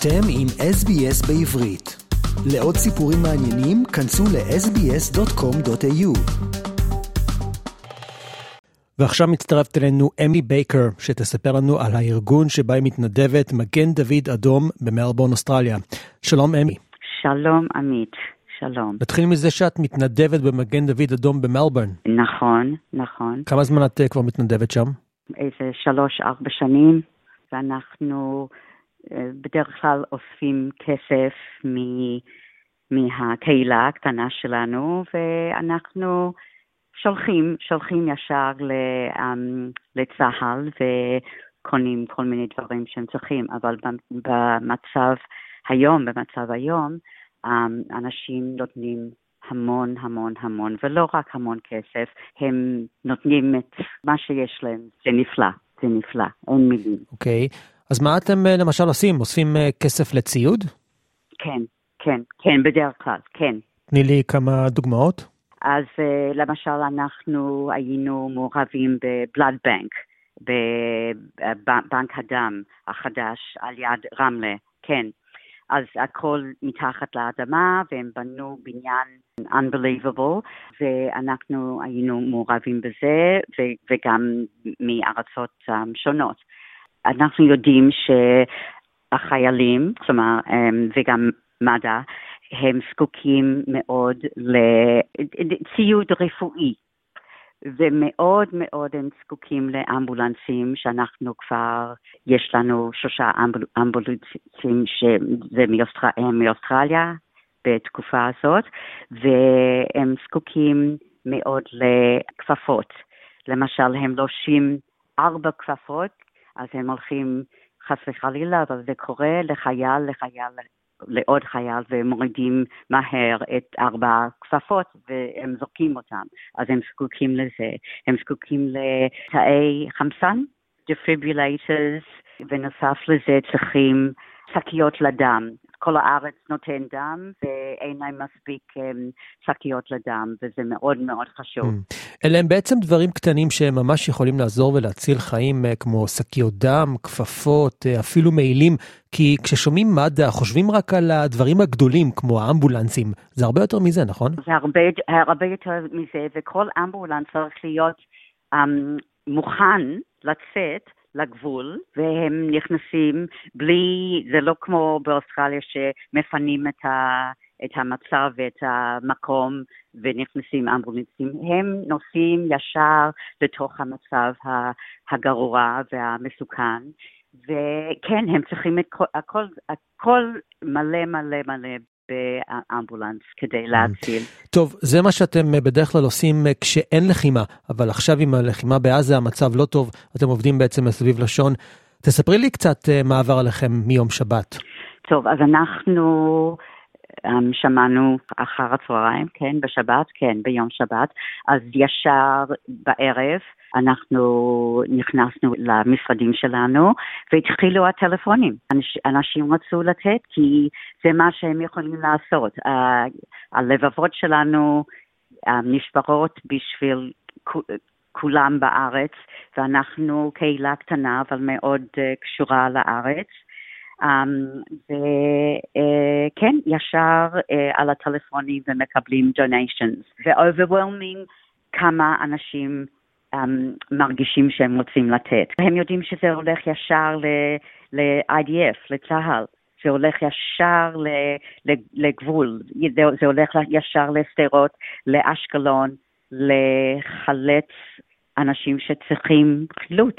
אתם עם SBS בעברית. לעוד סיפורים מעניינים, כנסו ל-sbs.com.au. ועכשיו מצטרפת אלינו אמי בייקר, שתספר לנו על הארגון שבה היא מתנדבת, מגן דוד אדום במלבורן, אוסטרליה. שלום אמי. שלום עמית, שלום. נתחיל מזה שאת מתנדבת במגן דוד אדום במלבורן. נכון, נכון. כמה זמן את uh, כבר מתנדבת שם? איזה שלוש-ארבע שנים, ואנחנו בדרך כלל אוספים כסף מ... מהקהילה הקטנה שלנו, ואנחנו שולחים, שולחים ישר ל, um, לצה"ל וקונים כל מיני דברים שהם צריכים, אבל במצב היום, במצב היום, um, אנשים נותנים המון המון המון, ולא רק המון כסף, הם נותנים את מה שיש להם, זה נפלא, זה נפלא, אין מילים. אוקיי, okay. אז מה אתם אה, למשל עושים? אוספים אה, כסף לציוד? כן, כן, כן, בדרך כלל, כן. תני לי כמה דוגמאות. אז uh, למשל אנחנו היינו מעורבים בבלאד בנק, בבנק הדם החדש על יד רמלה, כן. אז הכל מתחת לאדמה, והם בנו בניין unbelievable, ואנחנו היינו מעורבים בזה, וגם מארצות um, שונות. אנחנו יודעים שהחיילים, כלומר, um, וגם מד"א, הם זקוקים מאוד לציוד רפואי, ומאוד מאוד הם זקוקים לאמבולנסים, שאנחנו כבר, יש לנו שלושה אמבול, אמבולנסים שזה מאוסטר, מאוסטרליה בתקופה הזאת, והם זקוקים מאוד לכפפות. למשל, הם לובשים ארבע כפפות, אז הם הולכים חס וחלילה, אבל זה קורה לחייל, לחייל, לעוד חייל ומורידים מהר את ארבע הכפפות והם זורקים אותם. אז הם זקוקים לזה. הם זקוקים לתאי חמצן, defibrillators, ונוסף לזה צריכים שקיות לדם. כל הארץ נותן דם ואין להם מספיק אמ, שקיות לדם, וזה מאוד מאוד חשוב. Mm. אלה הם בעצם דברים קטנים שהם ממש יכולים לעזור ולהציל חיים, אה, כמו שקיות דם, כפפות, אה, אפילו מעילים, כי כששומעים מד"א חושבים רק על הדברים הגדולים, כמו האמבולנסים. זה הרבה יותר מזה, נכון? זה הרבה, הרבה יותר מזה, וכל אמבולנס צריך להיות um, מוכן לצאת לגבול, והם נכנסים בלי, זה לא כמו באוסטרליה שמפנים את, ה, את המצב ואת המקום ונכנסים אמבולנסים, הם נוסעים ישר לתוך המצב הגרוע והמסוכן. וכן, הם צריכים את כל, הכל, הכל מלא מלא מלא באמבולנס כדי. להציל. טוב, זה מה שאתם אה, בדרך כלל עושים אה, כשאין לחימה, אבל עכשיו עם הלחימה בעזה המצב לא טוב, אתם עובדים בעצם מסביב לשעון. תספרי לי קצת אה, מה עבר עליכם מיום שבת. טוב, אז אנחנו שמענו אחר הצהריים, כן, בשבת, כן, ביום שבת, אז ישר בערב אנחנו נכנסנו למשרדים שלנו והתחילו הטלפונים. אנש, אנשים רצו לתת כי זה מה שהם יכולים לעשות. הלבבות שלנו נשברות בשביל כולם בארץ, ואנחנו קהילה קטנה אבל מאוד uh, קשורה לארץ. Um, וכן, uh, ישר uh, על הטלפונים ומקבלים donations. ו-overwhelming כמה אנשים um, מרגישים שהם רוצים לתת. הם יודעים שזה הולך ישר ל-IDF, לצה"ל. זה הולך ישר לגבול, זה, הולך ישר לשדרות, לאשקלון, לחלץ אנשים שצריכים חילוץ.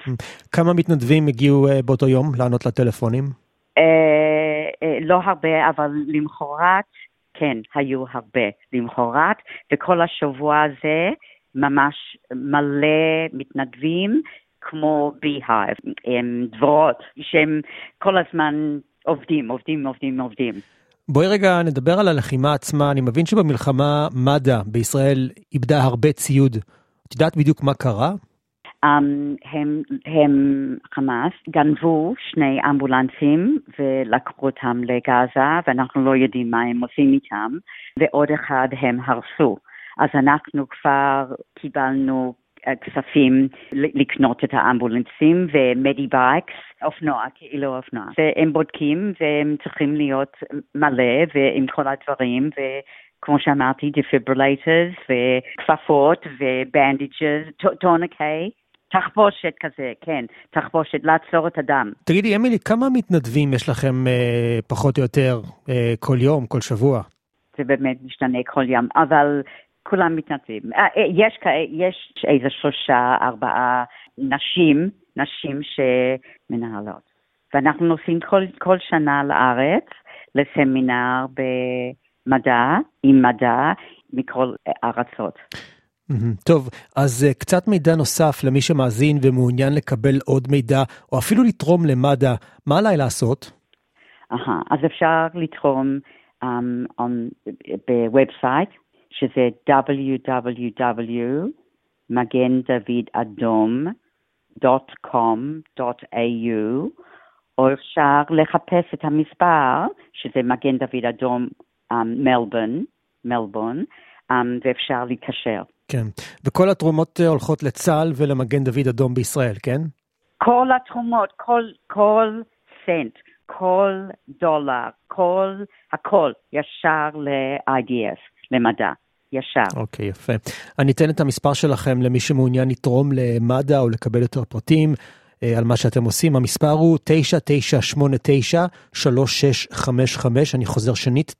כמה מתנדבים הגיעו uh, באותו יום לענות לטלפונים? אה, אה, לא הרבה, אבל למחרת, כן, היו הרבה למחרת, וכל השבוע הזה ממש מלא מתנדבים, כמו ביהייב, עם דבורות, שהם כל הזמן עובדים, עובדים, עובדים, עובדים. בואי רגע נדבר על הלחימה עצמה. אני מבין שבמלחמה מד"א בישראל איבדה הרבה ציוד. את יודעת בדיוק מה קרה? Um, הם, הם, חמאס, גנבו שני אמבולנסים ולקחו אותם לגאזה, ואנחנו לא יודעים מה הם עושים איתם, ועוד אחד הם הרסו. אז אנחנו כבר קיבלנו כספים לקנות את האמבולנסים ו medi bikes, אופנוע, כאילו אופנוע. והם בודקים והם צריכים להיות מלא ועם כל הדברים, וכמו שאמרתי, defibrillators וכפפות ו bandages, tourniquet. תחבושת כזה, כן, תחבושת, לעצור את הדם. תגידי, אמילי, כמה מתנדבים יש לכם אה, פחות או יותר אה, כל יום, כל שבוע? זה באמת משתנה כל יום, אבל כולם מתנדבים. אה, אה, יש, יש איזה שלושה, ארבעה נשים, נשים שמנהלות. ואנחנו נוסעים כל, כל שנה לארץ לסמינר במדע, עם מדע, מכל ארצות. טוב, אז uh, קצת מידע נוסף למי שמאזין ומעוניין לקבל עוד מידע, או אפילו לתרום למד"א, מה עליי לעשות? אהה, אז אפשר לתרום um, on, ב website, שזה www.magendavidadom.com.au, או אפשר לחפש את המספר, שזה מגן דוד אדום מלבורן, מלבורן, ואפשר להתקשר. כן, וכל התרומות אה, הולכות לצה"ל ולמגן דוד אדום בישראל, כן? כל התרומות, כל, כל סנט, כל דולר, כל, הכל, ישר ל-IDF, למדע. ישר. אוקיי, okay, יפה. אני אתן את המספר שלכם למי שמעוניין לתרום למד"א או לקבל יותר פרטים אה, על מה שאתם עושים. המספר הוא 9989-3655, אני חוזר שנית,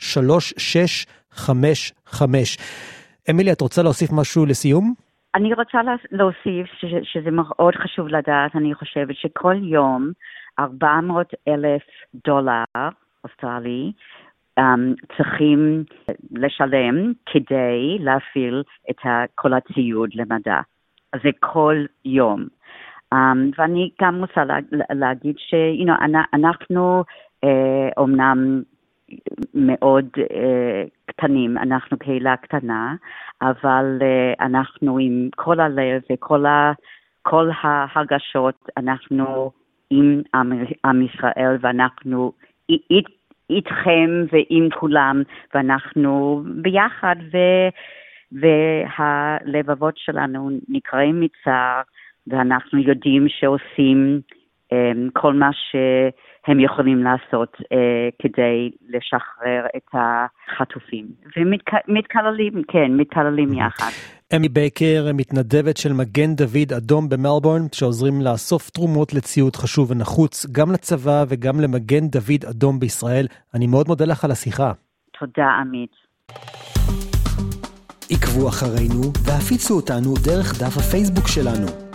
9989-3655. חמש. אמילי, את רוצה להוסיף משהו לסיום? אני רוצה להוסיף ש, שזה מאוד חשוב לדעת, אני חושבת שכל יום 400 אלף דולר אוסטרלי um, צריכים לשלם כדי להפעיל את כל הציוד למדע. זה כל יום. Um, ואני גם רוצה לה, להגיד שאנחנו uh, אומנם מאוד uh, קטנים, אנחנו קהילה קטנה, אבל uh, אנחנו עם כל הלב וכל ה, כל ההרגשות, אנחנו עם עם, עם ישראל ואנחנו איתכם ועם כולם, ואנחנו ביחד, ו, והלבבות שלנו נקראים מצער, ואנחנו יודעים שעושים um, כל מה ש... הם יכולים לעשות אה, כדי לשחרר את החטופים. ומתקללים, כן, מתקללים יחד. אמי בייקר, מתנדבת של מגן דוד אדום במלבורן, שעוזרים לאסוף תרומות לציוד חשוב ונחוץ, גם לצבא וגם למגן דוד אדום בישראל. אני מאוד מודה לך על השיחה. תודה, עמית. עקבו אחרינו והפיצו אותנו דרך דף הפייסבוק שלנו.